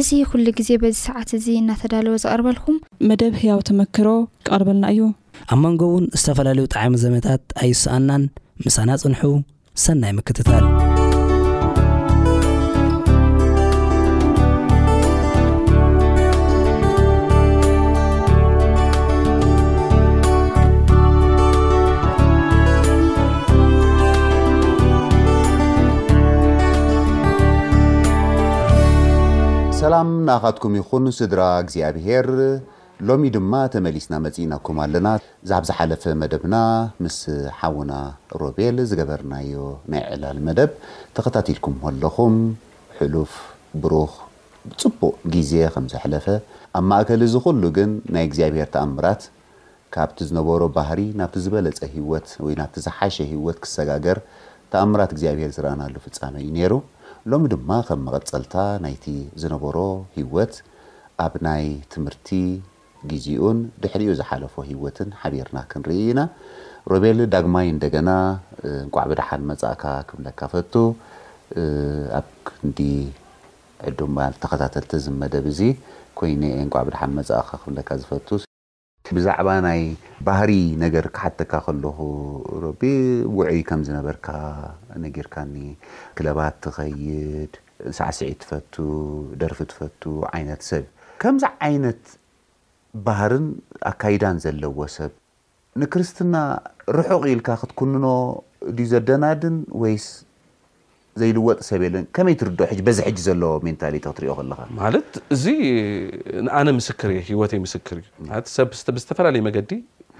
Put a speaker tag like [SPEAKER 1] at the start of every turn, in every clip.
[SPEAKER 1] እዚ ኩሉ ግዜ በዚ ሰዓት እዚ እናተዳለወ ዝቐርበልኩም።
[SPEAKER 2] መደብ ህያው ተመክሮ ክቐርበልና እዩ።
[SPEAKER 3] ኣብ መንጎ እውን ዝተፈላለዩ ጠዓሚ ዘመታት ኣይሰኣናን ምሳና ፅንሑ ሰናይ ምክትታል።
[SPEAKER 4] ሰላም ንኣኻትኩም ይኹን ስድራ እግዚኣብሄር ሎሚ ድማ ተመሊስና መጺእናኩም ኣለና ዛብ ዝሓለፈ መደብና ምስ ሓውና ሮቤል ዝገበርናዮ ናይ ዕላል መደብ ተኸታቲልኩም ኣለኹም ሕሉፍ ብሩኽ ጽቡቕ ግዜ ከም ዘሕለፈ ኣብ ማእከል እዚ ኹሉ ግን ናይ እግዚኣብሄር ተኣምራት ካብቲ ዝነበሮ ባህሪ ናብቲ ዝበለጸ ህይወት ወይ ናብቲ ዝሓሸ ህይወት ክሰጋገር ተኣምራት እግዚኣብሄር ዝረኣናሉ ፍጻመ እዩ ነይሩ። ሎሚ ድማ ከም መቐጸልታ ናይቲ ዝነበሮ ህይወት ኣብ ናይ ትምህርቲ ግዜኡን ድሕሪኡ ዝሓለፎ ህይወትን ሓቢርና ክንርኢ ኢና። ሮቤል ዳግማይ እንደገና እንቋዕ ብደሓን መጻእካ ክብለካ እፈቱ። ኣብ ክንዲ ዕዱም በሃልቲ ተኸታተልቲ እዚ መደብ እዚ ኮይነ እየ እንቋዕ ብደሓን መጻእካ ክብለካ ዝፈቱ። ብዛዕባ ናይ ባህሪ ነገር ክሓተካ ከለኹ ሮቢ ውዑይ ከም ዝነበርካ ነጊርካኒ። ክለባት ትኸይድ፣ ሳዕስዒት ትፈቱ፣ ደርፊ ትፈቱ ዓይነት ሰብ። ከምዚ ዓይነት ባህርን ኣካይዳን ዘለዎ ሰብ ንክርስትና ርሑቕ ኢልካ ክትኩንኖ ድዩ ዘደናድን ወይስ ዘይልወጥ ሰብ የለን ከመይ ትርድኦ ሕጂ በዚ ሕጂ ዘሎ ሜንታሊቲ ክትሪኦ ከለኻ?
[SPEAKER 5] ማለት እዚ ንኣነ ምስክር እየ ሂወተይ ምስክር እዩ ማለት ሰብ ብዝተፈላለየ መገዲ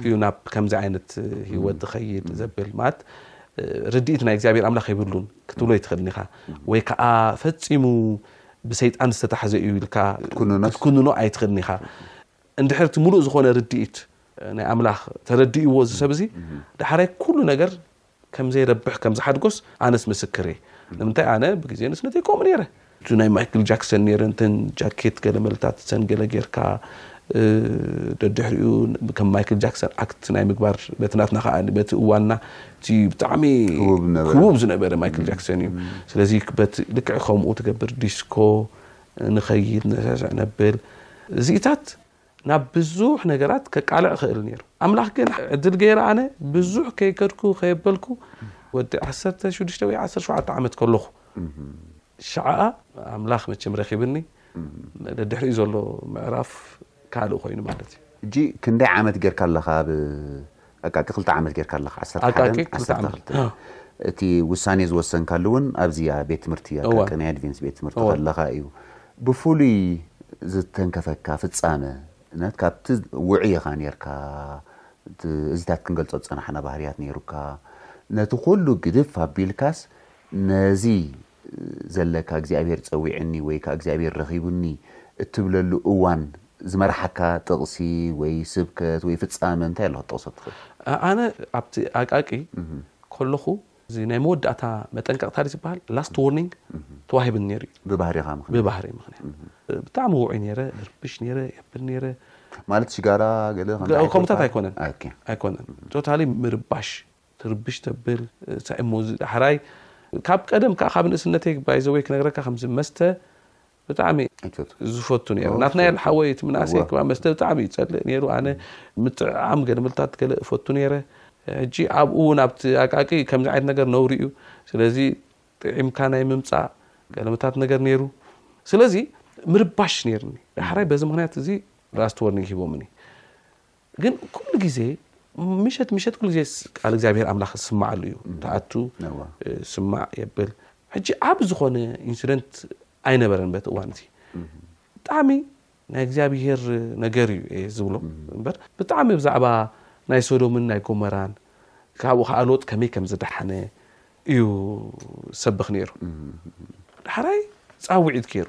[SPEAKER 5] እዩ ናብ ከምዚ ዓይነት ሂወት ዝኸይድ ዘብል ማለት ርድኢት ናይ እግዚኣብሔር ኣምላኽ የብሉን ክትብሎ ኣይትኽእልን ኢኻ ወይ ከኣ ፈጺሙ ብሰይጣን ዝተታሕዘ እዩ ኢልካ ክትኩንኖ ኣይትኽእልን ኢኻ እንድሕር እቲ ምሉእ ዝኾነ ርድኢት ናይ ኣምላኽ ተረዲእዎ እዚ ሰብ እዚ ዳሕራይ ኩሉ ነገር ከም ዘይረብሕ ከም ዝሓድጎስ ኣነስ ምስክር እየ ንምንታይ ኣነ ብግዜ ንስነተይ ከምኡ ነይረ እቲ ናይ ማይክል ጃክሰን ነይረ እንተን ጃኬት ገለ መልታት እተን ገለ ጌርካ ደድሕሪኡ ከም ማይክል ጃክሰን ኣክት ናይ ምግባር በቲ ናትና ከዓ በቲ እዋንና እቲ ብጣዕሚ ክቡብ ዝነበረ ማይክል ጃክሰን እዩ ስለዚ በቲ ልክዕ ከምኡ ትገብር ዲስኮ ንኸይድ፣ ንሰስዕ ነብል። እዚታት ናብ ብዙሕ ነገራት ከቃልዕ ይኸእል ነይሩ። ኣምላኽ ግን ዕድል ገይረ ኣነ ብዙሕ ከይከድኩ ከየበልኩ ወዲ ዓሰርተ ሽዱሽተ ወይ ዓሰርተ ሸውዓተ ዓመት ከለኹ ሸዓ ኣምላኽ መቸም ረኪብኒ ደድሕሪኡ ዘሎ ምዕራፍ ካልእ ኮይኑ ማለት እዩ።
[SPEAKER 4] ሕጂ ክንደይ ዓመት ጌርካ ኣለኻ ኣብ ኣቃቂ ክልተ ዓመት ጌርካ ኣለኻ ዓሰርተ ሓደን ኣቃቂ ክልተ ዓሰርተ ዓመት ክልተን ኣዎ። እቲ ውሳኔ ዝወሰንካሉ እውን ኣብዚ ኣብ ቤት ትምህርቲ እወ ኣቃቂ ናይ ኣድቬንስ ቤት ትምህርቲ እወ ከለኻ እዩ ብፍሉይ ዝተንከፈካ ፍጻመ ነት ካብቲ ውዑይ ኢኻ ኔርካ እቲ እዚታት ክንገልጾ ዝጸናሕና ባህርያት ኔሩካ ነቲ ኩሉ ግድፍ ኣቢልካስ ነዚ ዘለካ እግዚኣብሔር ጸዊዑኒ ወይ ከኣ እግዚኣብሔር ረኺቡኒ እትብለሉ እዋን ዝመርሓካ ጥቕሲ ወይ ስብከት ወይ ፍጻመ እንታይ ኣሎ ክትጠቕሶ ትኽእል?
[SPEAKER 5] ኣነ ኣብቲ ኣቃቂ ከለኹ እዚ ናይ መወዳእታ መጠንቀቕታ ድዩ ዝበሃል last warning ተዋሂብኒ ነይሩ እዩ።
[SPEAKER 4] ብባህሪኻ
[SPEAKER 5] ምኽንያት? ብባህሪይ ምኽንያት ብጣዕሚ ውዑይ ነይረ፣ እርብሽ ነይረ፣ የብል ነይረ።
[SPEAKER 4] ማለት ሽጋራ ገለ
[SPEAKER 5] ከምዚ ዓይነት? ከምኡታት ኣይኮነን ኣይኮነን ቶታሊ ምርባሽ። ትርብሽ ተብል ታይ እሞ እዚ ዳሕራይ ካብ ቀደም ካኣ ካብ ንእስነተይ by the way ክነግረካ ከምዚ መስተ ብጣዕሚ ዝፈቱ ነይረ ናትናኤል ሓወይ እቲ ምንኣሰይ ክኣ መስተ ብጣዕሚ ይጸልእ ነይሩ ኣነ ምጥዕዓም ገለመልታት ገለ እፈቱ ነይረ ሕጂ ኣብኡ ውን ኣብቲ ኣቃቂ ከምዚ ዓይነት ነገር ነውሪ እዩ ስለዚ ጥዒምካ ናይ ምምጻእ ገለመታት ነገር ነይሩ ስለዚ ምርባሽ ነይርኒ ዳሕራይ በዚ ምክንያት እዚ ራስት ወርኒግ ሂቦምኒ። ግን ኩሉ ግዜ ምሸት ምሸት ኩሉ ግዜ ቃል እግዚኣብሄር ኣምላኽ ዝስማዓሉ እዩ ትኣቱ ስማዕ የብል ሕጂ ዓቢ ዝኾነ ኢንሲደንት ኣይነበረን በቲ እዋን እቲ ብጣዕሚ ናይ እግዚኣብሄር ነገር እዩ እየ ዝብሎ እምበር ብጣዕሚ ብዛዕባ ናይ ሶዶምን ናይ ጎመራን ካብኡ ከዓ ሎጥ ከመይ ከም ዝደሓነ እዩ ሰብኽ ነይሩ ዳሕራይ ፃውዒት ገይሩ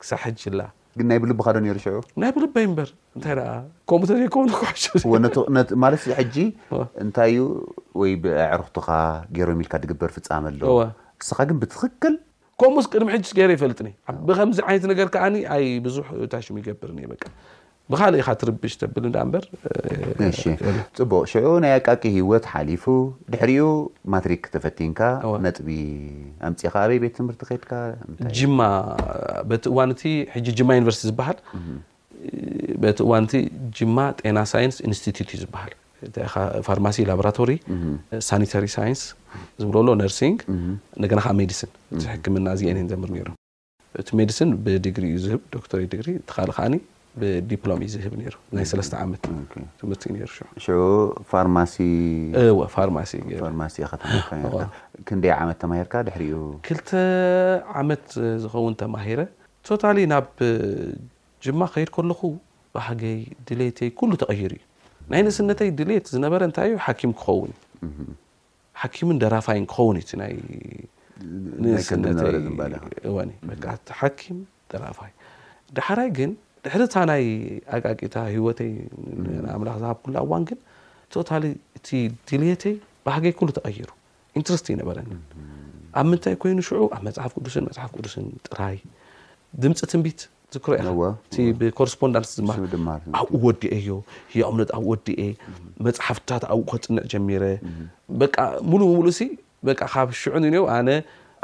[SPEAKER 5] ክሳዕ ሕጂላ። ግን
[SPEAKER 4] ናይ ብልብኻ ዶ ነይሩ ሽዑ?
[SPEAKER 5] ናይ ብልበይ እምበር እንታይ ደኣ ከምኡ ተዘይኮይኑ ኩዕሾ እወ ድዩ?
[SPEAKER 4] ነቲ ነቲ ማለት እዚ ሕጂ እወ። እንታይ እዩ ወይ ብኣዕሩኽትኻ ገይሮም ኢልካ ትግበር ፍጻመ ኣሎ። እወ። ንስኻ ግን ብትኽክል።
[SPEAKER 5] ከምኡስ ቅድሚ ሕጂስ ገይረ ኣይፈልጥን እየ። ብኸምዚ ዓይነት ነገር ከኣ ኣይ ብዙሕ እንታይ ሽሙ ይገብርን እየ በቃ። ብኻልእ ኢኻ ትርብሽ ተብል እንዳ እምበር
[SPEAKER 4] እሺ የለን። ጽቡቕ ሽዑ ናይ ኣቃቂ ህይወት ሓሊፉ ድሕሪኡ ማትሪክ ተፈቲንካ እወ። ነጥቢ ኣምጺኻ ኣበይ ቤት ትምህርቲ ከድካ እንታይ
[SPEAKER 5] ጅማ በቲ እዋን እቲ ሕጂ ጅማ ዩኒቨርሲቲ ዝበሃል በቲ እዋን እቲ ጅማ ጤና ሳይንስ ኢንስቲትዩት እዩ ዝበሃል እንታይ ኢኻ ፋርማሲ ላቦራቶሪ ሳኒተሪ ሳይንስ ዝብሎ ኣሎ ነርሲንግ እንደገና ከዓ ሜዲሲን እዚ ሕክምና እዚኤን እየን ዘምህር ነይሩ እቲ ሜድስን ብዲግሪ እዩ ዝህብ ዶክተሬት ዲግሪ እቲ ካልእ ከኣ ብዲፕሎም እዩ ዝህብ ነይሩ ናይ ሰለስተ ዓመት ትምህርቲ እዩ ነይሩ
[SPEAKER 4] ሽዑ ሽዑ ፋርማሲ
[SPEAKER 5] እወ ፋርማሲ ገይረ
[SPEAKER 4] ፋርማሲ ኢኻ ተማሂርካ ነርካ ክንደይ ዓመት ተማሂርካ ድሕሪኡ
[SPEAKER 5] ክልተ ዓመት ዝኸውን ተማሂረ ቶታሊ ናብ ጅማ ክኸይድ ከለኹ ባህገይ ድሌተይ ኩሉ ተቐይሩ እዩ ናይ ንእስነተይ ድሌት ዝነበረ እንታይ እዩ ሓኪም ክኸውን እዩ ሓኪምን ደራፋይን ክኸውን እዩ እቲ ናይ ንእስነተይ እወኒ በቃ እቲ ሓኪም ደራፋይ ዳሕራይ ግን ድሕሪ እታ ናይ ኣቃቂታ ህይወተይ ንኣምላኽ ዝሃብኩላ እዋን ግን ቶታሊ እቲ ድልየተይ ባህገይ ኩሉ ተቐይሩ ኢንትረስት ይነበረኒ ኣብ ምንታይ ኮይኑ ሽዑ ኣብ መፅሓፍ ቅዱስን መፅሓፍ ቅዱስን ጥራይ ድምፂ ትንቢት ትዝክሮ ኢኻ እወ፣ እቲ እወ። ብኮርስፖንዳንስ ዝመሃር ንሱ ድመሃር ነይሩ። ኣብኡ ወዲኤዮ ህያው እምነት ኣብኡ ወዲኤ መጽሓፍትታት ኣብኡ ከጽንዕ ጀሚረ በቃ ሙሉ ብምሉእ ሲ በቃ ካብ ሽዑ ንኔው ኣነ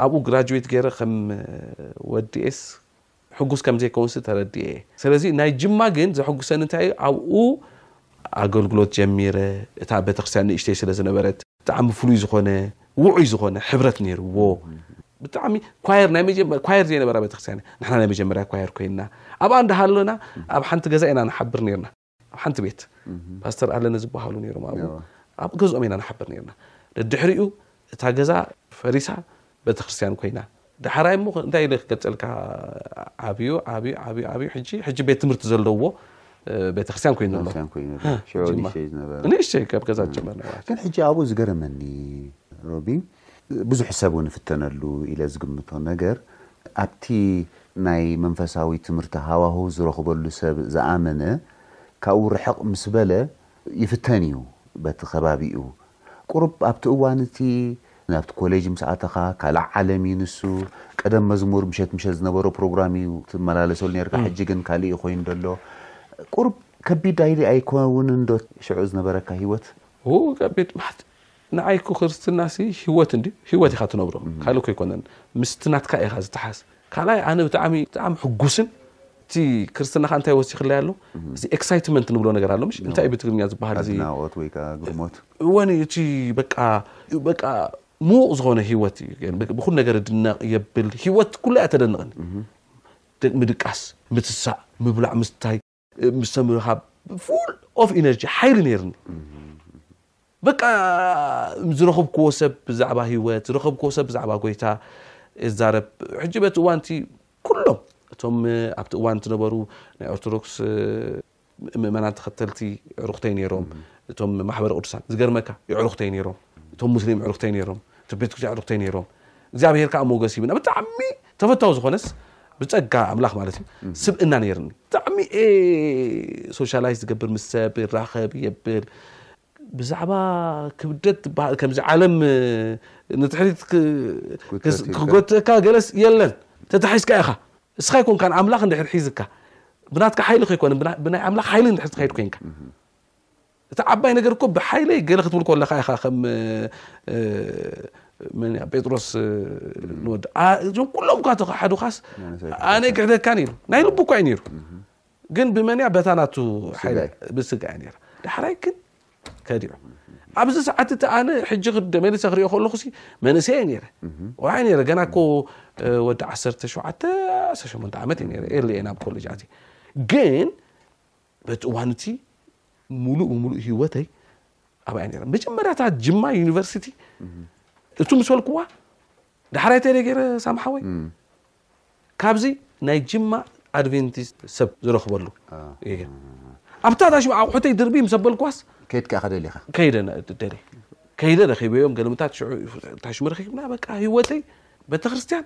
[SPEAKER 5] ኣብኡ ግራጁዌት ገይረ ከም ወዲኤስ ሕጉስ ከም ዘይከውንሲ ተረዲኤ እየ ስለዚ ናይ ጅማ ግን ዘሕጉሰኒ እንታይ እዩ ኣብኡ ኣገልግሎት ጀሚረ እታ ቤተክርስትያን ንእሽተይ ስለ ዝነበረት ብጣዕሚ ፍሉይ ዝኾነ ውዑይ ዝኾነ ሕብረት ነይርዎ ብጣዕሚ ኳየር ናይ መጀመር ኳየር ዘይነበራ ቤተክርስትያን ንሕና ናይ መጀመርያ ኳየር ኮይንና ኣብኣ እንዳሃለና ኣብ ሓንቲ ገዛ ኢና ንሓብር ነርና ኣብ ሓንቲ ቤት ፓስተር ኣለነ ዝበሃሉ ነይሮም ኣብኡ ኣብ ገዝኦም ኢና ንሓብር ነርና ደድሕሪኡ እታ ገዛ ፈሪሳ ቤተክርስትያን ኮይና ዳሕራይ እሞ እንታይ ኢለ ክገልጸልካ ዓብዩ ዓብዩ ዓብዩ ዓብዩ ሕጂ ሕጂ ቤት ትምህርቲ ዘለዎ ቤተክርስትያን ኮይኑ ኣሎ ክርስቲያን ኮይኑ ኣሎ። ሽዑ ጅማ ንእሽተይ ዝነበረ ንእሽተይ ካብ ገዛ ጀመርና
[SPEAKER 4] ግን ሕጂ ኣብኡ ዝገረመኒ ሮቢ ብዙሕ ሰብ እውን ይፍተነሉ ኢለ ዝግምቶ ነገር ኣብቲ ናይ መንፈሳዊ ትምህርቲ ሃዋህው ዝረኽበሉ ሰብ ዝኣመነ ካብኡ ርሕቕ ምስ በለ ይፍተን እዩ በቲ ከባቢኡ ቁሩብ ኣብቲ እዋን እቲ ናብቲ ኮሌጅ ምስ ኣተኻ ካልእ ዓለም እዩ ንሱ። ቀደም መዝሙር ምሸት ምሸት ዝነበሮ ፕሮግራም እዩ ትመላለሰሉ ኔርካ ሕጂ ግን ካልእ እዩ ኮይኑ ዘሎ። ቁሩብ ከቢድ ኣይሊ ኣይከውንን ዶ ሽዑ ዝነበረካ ሂወት?
[SPEAKER 5] እው ከቢድ ማለት ንዓይ እኮ ክርስትናሲ ሂወት እንድዩ ሂወት ኢኻ ትነብሮ ካልእ እኮ ኣይኮነን ምስቲ ናትካ ኢኻ ዝተሓዝ። ካልኣይ ኣነ ብጣዕሚ ብጣዕሚ ሕጉስን እቲ ክርስትናኻ እንታይ ወሲኽላይ ኣሎ እዚ ኤክሳይትመንት ንብሎ ነገር ኣሎ ምሽ እንታይ ብትግርኛ ዝበሃል እዚ
[SPEAKER 4] ኣድናቆት ወይ ከዓ ግርሞት
[SPEAKER 5] ወኒ እቲ በቃ በቃ ምዉቕ ዝኾነ ህይወት እዩ ብኩሉ ነገር እድነቕ የብል ህይወት ኩላ እያ ተደንቕኒ ምድቃስ ምትሳእ ምብላዕ ምስታይ ምስ ተምርካ ፉል ኦፍ ኢነርጂ ሓይሊ ነይርኒ በቃ ዝረኸብክዎ ሰብ ብዛዕባ ህይወት ዝረኸብክዎ ሰብ ብዛዕባ ጎይታ እዛረብ ሕጂ በቲ እዋንቲ ኩሎም እቶም ኣብቲ እዋን ትነበሩ ናይ ኦርቶዶክስ ምእመናን ተኸተልቲ ዕሩኽተይ ነይሮም እቶም ማሕበረ ቅዱሳን ዝገርመካ ይዕሩኽተይ ነይሮም እቶም ሙስሊም ዕሩኽተይ ነይሮም እቶም ቤተክርስቲያን ዕሩኽተይ ነይሮም እግዚኣብሄር ከዓ ሞገስ ይብና ብጣዕሚ ተፈታዊ ዝኾነስ ብጸጋ ኣምላኽ ማለት እዩ ስብእና ነይርኒ ብጣዕሚ ሶሻላይዝ ዝገብር ምስ ሰብ ይራኸብ የብል ብዛዕባ ክብደት ዝበሃል ከምዚ ዓለም ንትሕሪት ክጎትእካ ገለስ የለን ተታሒዝካ ኢኻ እስኻ ይኮንካን ኣምላኽ እንድሕር ሒዝካ ብናትካ ሓይሊ ከይኮነ ብናይ ኣምላኽ ሓይሊ እንድሕር ትኸይድ ኮንካ እቲ ዓባይ ነገር እኮ ብሓይለይ ገለ ክትብል ኮለኻ ኢኻ ከም መን እያ ጴጥሮስ ንወድ እዞም ኩሎም እኳ ተኸሓዱኻስ ኣነ ኣይክሕደካን ኢሉ ናይ ልቡ እኳ እዩ ነይሩ ግን ብመን እያ በታ ናቱ ሓይለ ብስጋ እያ ነይራ ዳሕራይ ግን ከዲዑ ኣብዚ ሰዓት እቲ ኣነ ሕጂ ክደ መሊሰ ክሪኦ ከለኹ ሲ መንእሰይ እየ ነይረ ቆልዓ ነይረ ገና እኮ ወዲ ዓሰርተ ሸውዓተ ዓሰርተ ሸሞንተ ዓመት እየ ነይረ ኤርሊ እየ ናብ ኮሌጅ ኣትየ ግን በቲ እዋን እቲ ሙሉእ ብምሉእ ህይወተይ ኣብኣ ነይረ መጀመርያታ ጅማ ዩኒቨርሲቲ እቱ ምስ በልክዋ ዳሕራይ እንተይ ገይረ ሳምሓወይ ካብዚ ናይ ጅማ ኣድቨንቲስት ሰብ ዝረኽበሉ ኣብታ ዳሽማ ኣቑሑተይ ድርቢ ምስ ኣበልክዋስ
[SPEAKER 4] ከይድካ ከደሊኻ
[SPEAKER 5] ከይደ ደሊ ከይደ ረኺበዮም ገለምታት ሽዑ
[SPEAKER 4] ታሽሚ ረኺብና
[SPEAKER 5] በቃ ህይወተይ ቤተክርስትያን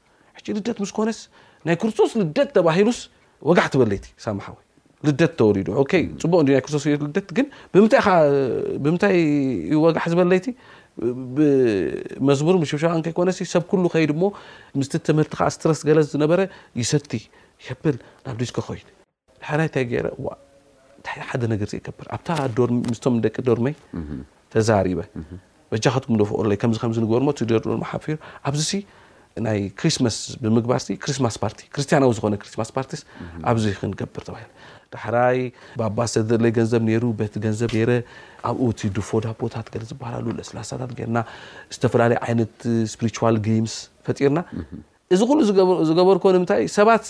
[SPEAKER 5] ሕጂ ልደት ምስ ኮነስ ናይ ክርስቶስ ልደት ተባሂሉስ ወጋሕ ትበለይቲ ሳሚ ሓወይ ልደት ተወሊዱ ኦኬ ጽቡቅ እንዲ ናይ ክርስቶስ ኢየሱስ ልደት ግን ብምንታይ ኢኻ ብምንታይ እዩ ወጋሕ ዝበለይቲ ብመዝሙር ምሽብሻባን ከይኮነሲ ሰብ ኩሉ ከይድ እሞ ምስቲ ትምህርቲ ከዓ ስትረስ ገለ ዝነበረ ይሰቲ ይብል ናብ ዲስኮ ኮይድ ዳሕራይ እንታይ ገይረ እዋእ እንታይ ሓደ ነገር ዘይገብር ኣብታ ዶርም ምስቶም ደቂ ዶርመይ ተዛሪበ በጃኻትኩም ደፍኦለይ ከምዚ ከምዚ ንገርሞ እቲ ዶርም ሓፊሩ ኣብዚሲ ናይ ክሪስመስ ብምግባርሲ ክሪስማስ ፓርቲ ክርስትያናዊ ዝኾነ ክሪስማስ ፓርቲስ ኣብዚ ክንገብር ተባሂለ ዳሕራይ ባባ ዝተደለይ ገንዘብ ነይሩ በቲ ገንዘብ ገይረ ኣብኡ እቲ ድፎ ዳቦታት ገለ ዝበሃላሉ ለስላሳታት ገይርና ዝተፈላለየ ዓይነት ስፕሪቹዋል ገይምስ ፈጢርና እዚ ኩሉ ዝገበርኮ ንምንታይ ሰባት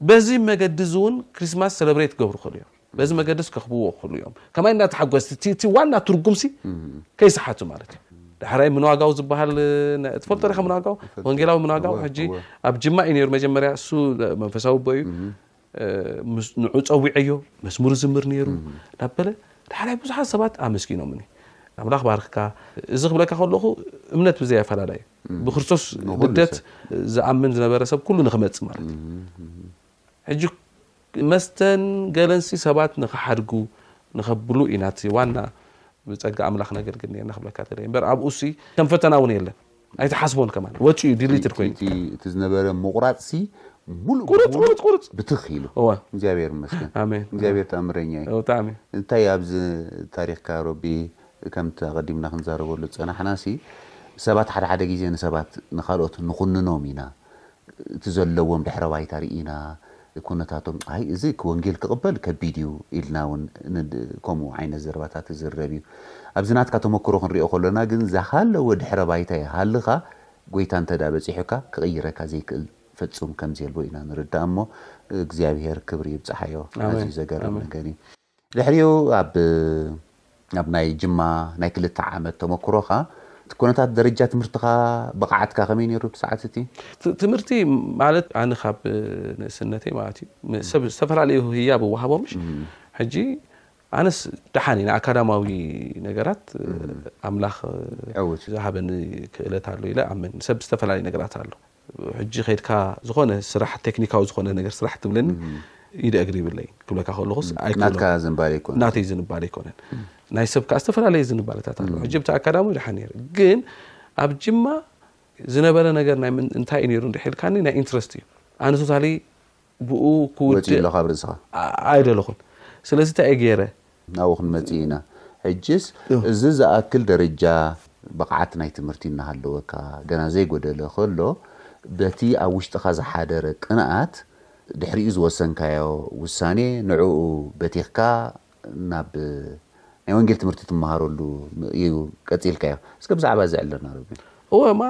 [SPEAKER 5] በዚ መገዲ እዚ እውን ክሪስማስ ሰለብሬት ክገብሩ ይኽእሉ እዮም። በዚ መገድስ ከኽብዎ ይኽእሉ እዮም። ከማይ እናተሓጎስ እቲ እቲ ዋና ትርጉምሲ ከይሰሓቱ ማለት እዩ። ዳሕራይ ምንዋጋው ዝበሃል ን- ትፈልጦ ዲኻ ምንዋጋው? እፈልጦ። ወንጌላዊ ምንዋጋው እወ፣ ሕጂ እወ። ኣብ ጅማ እዩ ነይሩ መጀመርያ እሱ መንፈሳዊ ኣቦ እዩ እ፣ ምስ- ንዑ ጸዊዐዮ መስሙር ዝምር ነይሩ እናበለ ዳሕራይ ብዙሓት ሰባት ኣመስጊኖምኒ ኣምላኽ ባርኽካ እዚ ክብለካ ከለኹ እምነት ብዘይ ኣፈላላይ እዩ ብክርስቶስ ልደት ዝኣምን ዝነበረ ሰብ ኩሉ ንክመጽእ ማለት እዩ ሕጂ መስተን ገለንሲ ሰባት ንክሓድጉ ንከብሉ ኢና እቲ ዋና ብጸጋ ኣምላኽ ነገልግል ነርና ክብለካ ተለ እምበር ኣብኡሲ ከም ፈተና እውን የለን ኣይትሓስቦን ከማን ወጪኡ ዲሊትድ ኮይኑ
[SPEAKER 4] እቲ ዝነበረ ምቑራጽሲ ሙሉእ
[SPEAKER 5] ቁርጽ ብሙሉእ ቁርጽ ቁርጽ
[SPEAKER 4] ብትኽ ኢሉ
[SPEAKER 5] እወ
[SPEAKER 4] እግዚኣብሔር ይመስገን
[SPEAKER 5] ኣሜን።
[SPEAKER 4] እግዚኣብሔር ተኣምረኛ እዩ
[SPEAKER 5] ብጣዕሚ
[SPEAKER 4] እንታይ ኣብዚ ታሪኽካ ሮቢ ከምቲ ኣቐዲምና ክንዛረበሉ ዝጸናሕናሲ ሰባት ሓደ ሓደ ግዜ ንሰባት ንካልኦት ንኹንኖም ኢና እቲ ዘለዎም ድሕረ ባይታ ርኢና ኩነታቶም ኣይ እዚ ወንጌል ክቕበል ከቢድ እዩ ኢልና ውን ከምኡ ዓይነት ዘረባታት ይዝረብ እዩ ኣብዚ ናትካ ተመክሮ ክንሪኦ ከሎና ግን ዝሃለወ ድሕረ ባይታ ይሃልኻ ጎይታ እንተድኣ በጺሑካ ክቕይረካ ዘይክእል ፍጹም ከምዘየልቦ ኢና ንርዳእ እሞ እግዚኣብሄር ክብሪ ይብጽሓዮ ኣዝዩ ዘገርም ነገር እዩ። ድሕሪኡ ኣብ ኣብ ናይ ጅማ ናይ ክልተ ዓመት ተመኩሮኻ እቲ ኩነታት ደረጃ ትምህርትኻ ብቕዓትካ ከመይ ነይሩ እቲ ሰዓት እቲ?
[SPEAKER 5] ትምህርቲ ማለት ኣነ ካብ ንእስነተይ ማለት እዩ ሰብ ዝተፈላለዩ ህያብ ይወሃቦም ምሽ ሕጂ ኣነስ ደሓን እየ ንኣካዳማዊ ነገራት ኣምላኽ
[SPEAKER 4] ዕዉት እዩ።
[SPEAKER 5] ዝሃበኒ ክእለት ኣሎ ኢለ እኣምን ሰብ ዝተፈላለዩ ነገራት ኣሎ ሕጂ ከድካ ዝኮነ ስራሕ ቴክኒካዊ ዝኮነ ነገር ስራሕ ትብለኒ ኢደ እግሪ ይብለይ ክብለካ ከለኩስ ኣይክእሎን።
[SPEAKER 4] ናትካ ዝንባሌ ኣይኮነን።
[SPEAKER 5] ናተይ ዝንባሌ ኣይኮነን። ናይ ሰብ ከዓ ዝተፈላለየ ዝንባለታት ኣሎ። ሕጂ ብቲ ኣካዳሚ ደሓን ነይረ ግን ኣብ ጅማ ዝነበረ ነገር እንታይ እዩ ነይሩ እንድሕር ኢልካኒ ናይ ኢንትረስት እዩ ኣነ ቶታሊ ብኡ ክውድእ
[SPEAKER 4] ወጺእሎ ካብ ርእስኻ።
[SPEAKER 5] ኣይደለኹን። ስለዚ እንታይ እየ ገይረ?
[SPEAKER 4] ናብኡ ክንመጽእ ኢና። ሕጅስ እዚ ዝኣክል ደረጃ ብቕዓት ናይ ትምህርቲ እናሃለወካ፣ ገና ዘይጎደለ ከሎ፣ በቲ ኣብ ውሽጥኻ ዝሓደረ ቅንኣት፣ ድሕሪኡ ዝወሰንካዮ ውሳኔ፣ ንዕኡ በቲኽካ ናብ ናይ ወንጌል ትምህርቲ ትመሃረሉ እዩ ቀጺልካዮ። እስከ ብዛዕባ እዚ ኣዕልለና ሮቤል።
[SPEAKER 5] እወ፣ እማ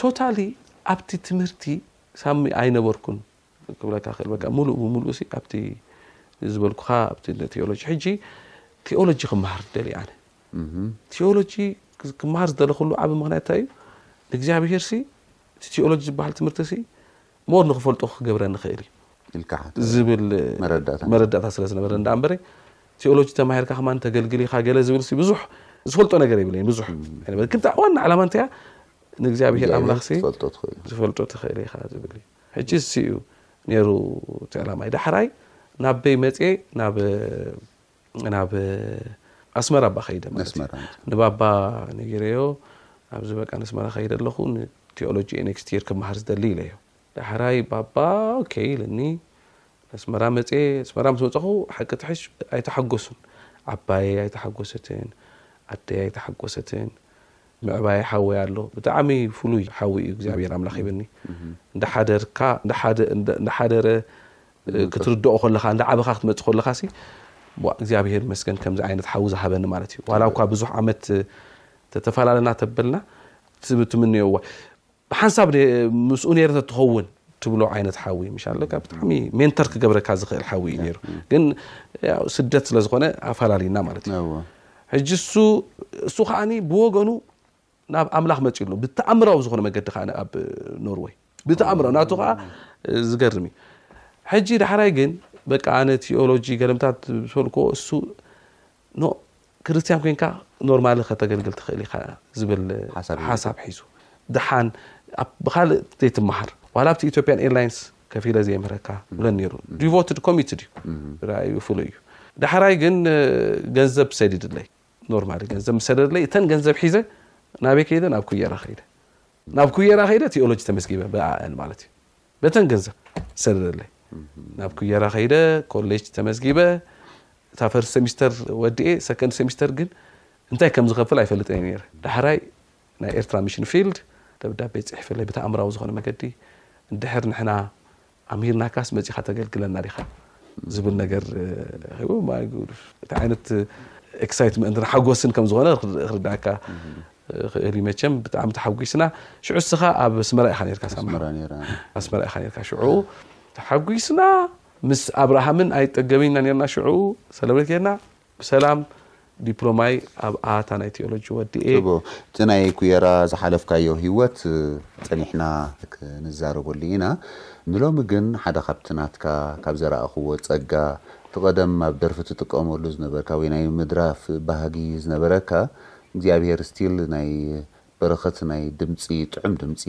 [SPEAKER 5] ቶታሊ ኣብቲ ትምህርቲ ሳሚ ኣይነበርኩን ክብለካ ይኽእል በቃ ምሉእ ብምሉእሲ ኣብቲ ዝበልኩኻ ኣብቲ ንቲዮሎጂ ሕጂ ቲዮሎጂ ክመሃር ዝደልየ ኣነ ቲዮሎጂ ክመሃር ዝደለኹሉ ዓብ ምክንያት እንታይ እዩ ንእግዚኣብሄርሲ እቲ ቲዮሎጂ ዝበሃል ትምህርቲሲ ሞር ንክፈልጦ ክገብረ ንኽእል እዩ
[SPEAKER 4] ኢልካ
[SPEAKER 5] ዝብል
[SPEAKER 4] መረዳእታ
[SPEAKER 5] መረዳእታ ስለ ዝነበረ እንዳ እምበረ ቲዮሎጂ ተማሂርካ ከማን ተገልግል ኢኻ ገለ ዝብልሲ ብዙሕ ዝፈልጦ ነገር የብለይን ብዙሕ ክንታ ዋና ዕላማ እንታይ እያ
[SPEAKER 4] ንእግዚኣብሄር ኣምላኽሲ
[SPEAKER 5] ዝፈልጦ ትኽእል ኢኻ ዝብል እዩ። ሕጂ እሱ እዩ ነይሩ እቲ ዕላማይ። ዳሕራይ ናበይ መፅየ ናብ ኣስመራ እባ ከይደ ማለት እዩ። ንባባ ነጊረዮ ኣብዚ በቃ ንስመራ ከይደ ኣለኹ ንቲኦሎጂ እየ ኔክስት ይር ክመሃር ዝደሊ ኢለዮ። ዳሕራይ ባባ ኦኬይ ኢልኒ ኣስመራ መፅየ። ኣስመራ ምስ መፃኹ ሓቂ ትሕሽ ኣይተሓጎሱን። ዓባየይ ኣይተሓጎሰትን፣ ኣደይ ኣይተሓጎሰትን። ምዕባየ ሓወይ ኣሎ ብጣዕሚ ፍሉይ ሓዊ እዩ እግዚኣብሔር ኣምላክ ይብኒ እንዳሓደርካ እንዳሓደረ ክትርድኦ ከለካ እንዳዓበካ ክትመጽእ ከለካ ሲ እግዚኣብሔር መስገን ከምዚ ዓይነት ሓዊ ዝሃበኒ ማለት እዩ ዋላ እኳ ብዙሕ ዓመት ተተፈላለና ተበልና ትምንዮ ብሓንሳብ ድየ ምስኡ ነይረ ተትኸውን ትብሎ ዓይነት ሓዊ ምሽ ኣለካ ብጣዕሚ ሜንተር ክገብረካ ዝኽእል ሓዊ እዩ ነይሩ ግን ስደት ስለ ዝኾነ ኣፈላለዩና ማለት እዩ ሕጂ እሱ እሱ ከዓኒ ብወገኑ ናብ ኣምላኽ መፂኡ ኣሎ ብተኣምራዊ ዝኾነ መገዲ ከዓ ኣብ ኖርወይ ብተኣምራዊ ናቱ ከዓ ዝገርም እዩ ሕጂ ዳሕራይ ግን በቃ ኣነ ቲኦሎጂ ገለምታት ዝፈልክዎ እሱ ን ክርስትያን ኮይንካ ኖርማሊ ከተገልግል ትኽእል ኢኻ ዝብል ሓሳብ ሒዙ ደሓን ብኻልእ ዘይትመሃር ዋላ ኣብቲ ኢትዮጵያን ኤርላይንስ ከፊለ ዘየምህረካ ብለን ነይሩ ዲቮትድ ኮሚትድ እዩ ራእዩ ፍሉይ እዩ ዳሕራይ ግን ገንዘብ ሰዲድለይ ኖርማሊ ገንዘብ ምሰደድለይ እተን ገንዘብ ሒዘ ናበይ ከይደ ናብ ኩየራ ከይደ ናብ ኩየራ ከይደ ቲኦሎጂ ተመዝጊበ ብኣኣል ማለት እዩ በተን ገንዘብ ሰደደለይ ናብ ኩየራ ከይደ ኮሌጅ ተመዝጊበ እታ ፈርስት ሰሚስተር ወዲኤ ሰከንድ ሰሚስተር ግን እንታይ ከም ዝኸፍል ኣይፈልጥን እየ ነይረ ዳሕራይ ናይ ኤርትራ ሚሽን ፊልድ ደብዳቤ ጽሒፈለይ ብተኣምራዊ ዝኾነ መገዲ እንድሕር ንሕና ኣምሂርናካስ መጺኻ ተገልግለና ዲኻ ዝብል ነገር ረኺቡ ማይ ጉድ እንታይ ዓይነት ኤክሳይትመንትን ሓጎስን ከም ዝኾነ ክርዳእካ ክእል እዩ መቸም ብጣዕሚ ተሓጒስና ሽዑ እስኻ ኣብ ኣስመራ ኢኻ ነርካ ኣስመራ ኢኻ ነርካ ሽዑ ተሓጒስና ምስ ኣብርሃምን ኣይጠገበኝና ነርና ሽዑ ሰለብሬት ጌርና ብሰላም ዲፕሎማይ ኣብ ኣታ ናይ ቲዮሎጂ ወዲኤ። እወ
[SPEAKER 4] እቲ ናይ ኩየራ ዝሓለፍካዮ ሂወት ጸኒሕና ክንዛረበሉ ኢና ንሎሚ ግን ሓደ ካብቲ ናትካ ካብ ዘረኣክዎ ጸጋ እቲ ቀደም ኣብ ደርፊ ትጥቀመሉ ዝነበርካ ወይ ናይ ምድራፍ ባህጊ ዝነበረካ እግዚኣብሄር ስቲል ናይ በረኸት ናይ ድምጺ ጥዑም ድምጺ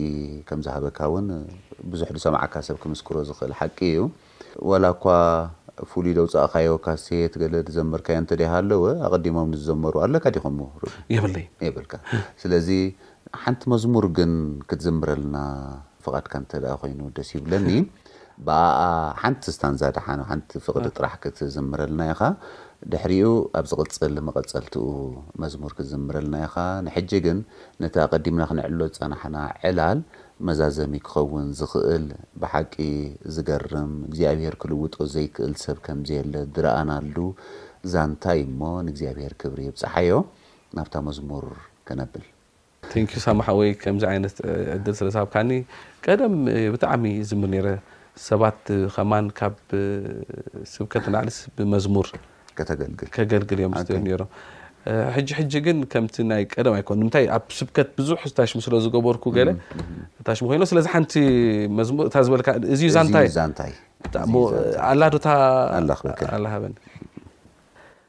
[SPEAKER 4] ከም ዝሃበካ እውን ብዙሕ ዝሰምዓካ ሰብ ክምስክሮ ዝኽእል ሓቂ ኢዩ። ዋላ እኳ ፍሉይ ዘውጻእካዮ ካሴት ገለ ዝዘመርካዮ እንተ ሃለወ ኣቐዲሞም ንዝዘመሩ ኣለካ ዲኹም
[SPEAKER 5] ምሁር?
[SPEAKER 4] የብለይን። የብልካን። ስለዚ ሓንቲ መዝሙር ግን ክትዝምረልና ፍቃድካ እንተድኣ ኮይኑ ደስ ይብለኒ ብኣኣ ሓንቲ ስታንዛ ድሓን ሓንቲ ፍቅዲ ጥራሕ ክትዝምረልና ኢኻ ድሕሪኡ ኣብ ዝቅጽል መቀጸልትኡ መዝሙር ክትዝምረልና ኢኻ ንሕጂ ግን ነቲ ኣቀዲምና ክነዕልሎ ዝጸናሕና ዕላል መዛዘሚ ክኸውን ዝኽእል ብሓቂ ዝገርም እግዚኣብሄር ክልውጦ ዘይክእል ሰብ ከምዘየለ ዝረኣናሉ ዛንታ እዩ እሞ ንእግዚኣብሄር ክብሪ ይብጽሓዮ ናብታ መዝሙር ከነብል።
[SPEAKER 5] Thank you ሳሚ ሓወይ ከምዚ ዓይነት ዕድል ስለ ዝሃብካኒ ቀደም ብጣዕሚ ይዝምር ነይረ ሰባት ከማን ካብ ስብከት ንላዕሊስ ብመዝሙር ከተገልግል ከገልግል እዮም ዝደልዩ ኦኬ ነይሮም ሕጂ ሕጂ ግን ከምቲ ናይ ቀደም ኣይኮን ንምንታይ ኣብ ስብከት ብዙሕ ታሽሙ ስለ ዝገበርኩ ገለ ታሽሙ ኮይኖ ስለዚ ሓንቲ መዝሙር እታ ዝበልካ እዚ እዩ እዚ እዩ ዛንታይ ዛንታይ እዚ እሞ እዩ ዛንታይ ኣላ ዶ እታ ኣላ ክበልከ ኣላ ሃበኒ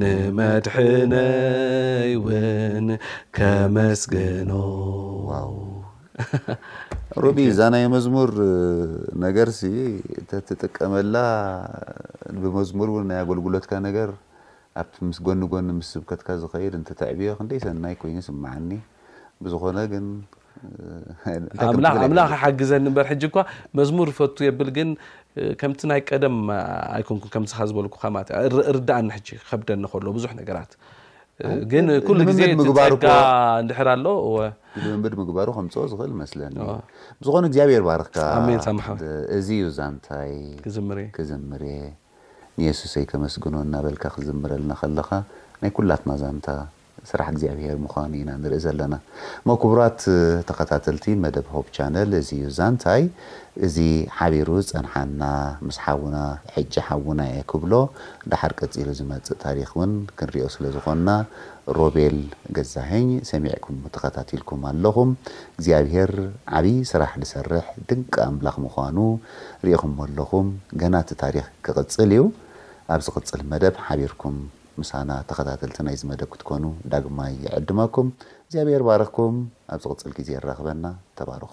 [SPEAKER 5] ንመድሕነይ ውን ከመስግኖ ዋው
[SPEAKER 4] ሮቢ እዛ ናይ መዝሙር ነገርሲ ተትጥቀመላ ብመዝሙር እውን ናይ ኣገልግሎትካ ነገር ኣብቲ ምስ ጎኒ ጎኒ ምስ ስብከትካ ዝኸይድ እንተተዕብዮ ክንደይ ሰናይ ኮይኑ ይስምዓኒ ብዝኾነ ግን
[SPEAKER 5] ኣምላኽ ይሓግዘኒ እምበር ሕጂ እኳ መዝሙር ይፈቱ የብል ግን ከምቲ ናይ ቀደም ኣይኮንኩን ከምዚኻ ዝበልኩኻ ማለት ርዳእኒ ሕጂ ከብደኒ ከሎ ብዙሕ ነገራት ግን ኩሉ ግዜ ጸጋ እንድሕር ኣሎ
[SPEAKER 4] ልምምድ ምግባሩ ከምፅኦ ዝኽእል መስለኒ ብዝኾነ እግዚኣብሔር
[SPEAKER 5] ባርኽካ
[SPEAKER 4] እዚ እዩ ዛንታይ
[SPEAKER 5] ክዝምር
[SPEAKER 4] እየ ንየሱሰይ ከመስግኖ እናበልካ ክዝምረልና ከለኻ ናይ ኩላትና ዛንታ ስራሕ እግዚኣብሄር ምዃኑ ኢና ንርኢ ዘለና እሞ ክቡራት ተኸታተልቲ መደብ ሆፕ ቻነል እዚ እዩ ዛንታይ እዚ ሓቢሩ ዝጸንሓና ምስ ሓውና ሕጂ ሓውና እየ ክብሎ ደሓር ቀጺሉ ዝመጽእ ታሪኽ ውን ክንሪኦ ስለ ዝኾንና ሮቤል ገዛሀኝ ሰሚዕኩም ተኸታቲልኩም ኣለኹም እግዚኣብሄር ዓቢ ስራሕ ድሰርሕ ድንቂ ኣምላኽ ምዃኑ ሪኢኹሞ ኣለኹም ገና እቲ ታሪኽ ክቕጽል እዩ ኣብ ዝቕጽል መደብ ሓቢርኩም
[SPEAKER 6] ምሳና ተኸታተልቲ ናይዚ መደብ ክትኮኑ ዳግማይ ይዕድመኩም። እግዚኣብሔር ይባርኽኩም። ኣብ ዝቕጽል ግዜ የራኽበና። ተባረኹ።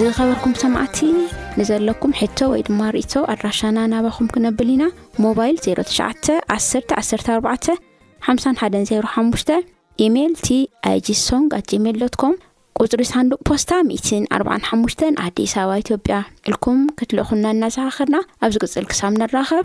[SPEAKER 7] ዝኸበርኩም ሰማዕቲ ንዘለኩም ሕቶ ወይ ድማ ርእቶ ኣድራሻና ናባኹም ክነብል ኢና ሞባይል 0911145105 ኢሜይል ቲ ኣይጂ ሶንግ ኣት ጂሜል ዶት ኮም ቁፅሪ ሳንዱቅ ፖስታ 145 ኣዲስ ኣበባ ኢትዮጵያ ኢልኩም ክትልእኹና እናዘኻኸርና ኣብ ዝቅፅል ክሳብ ንራኸብ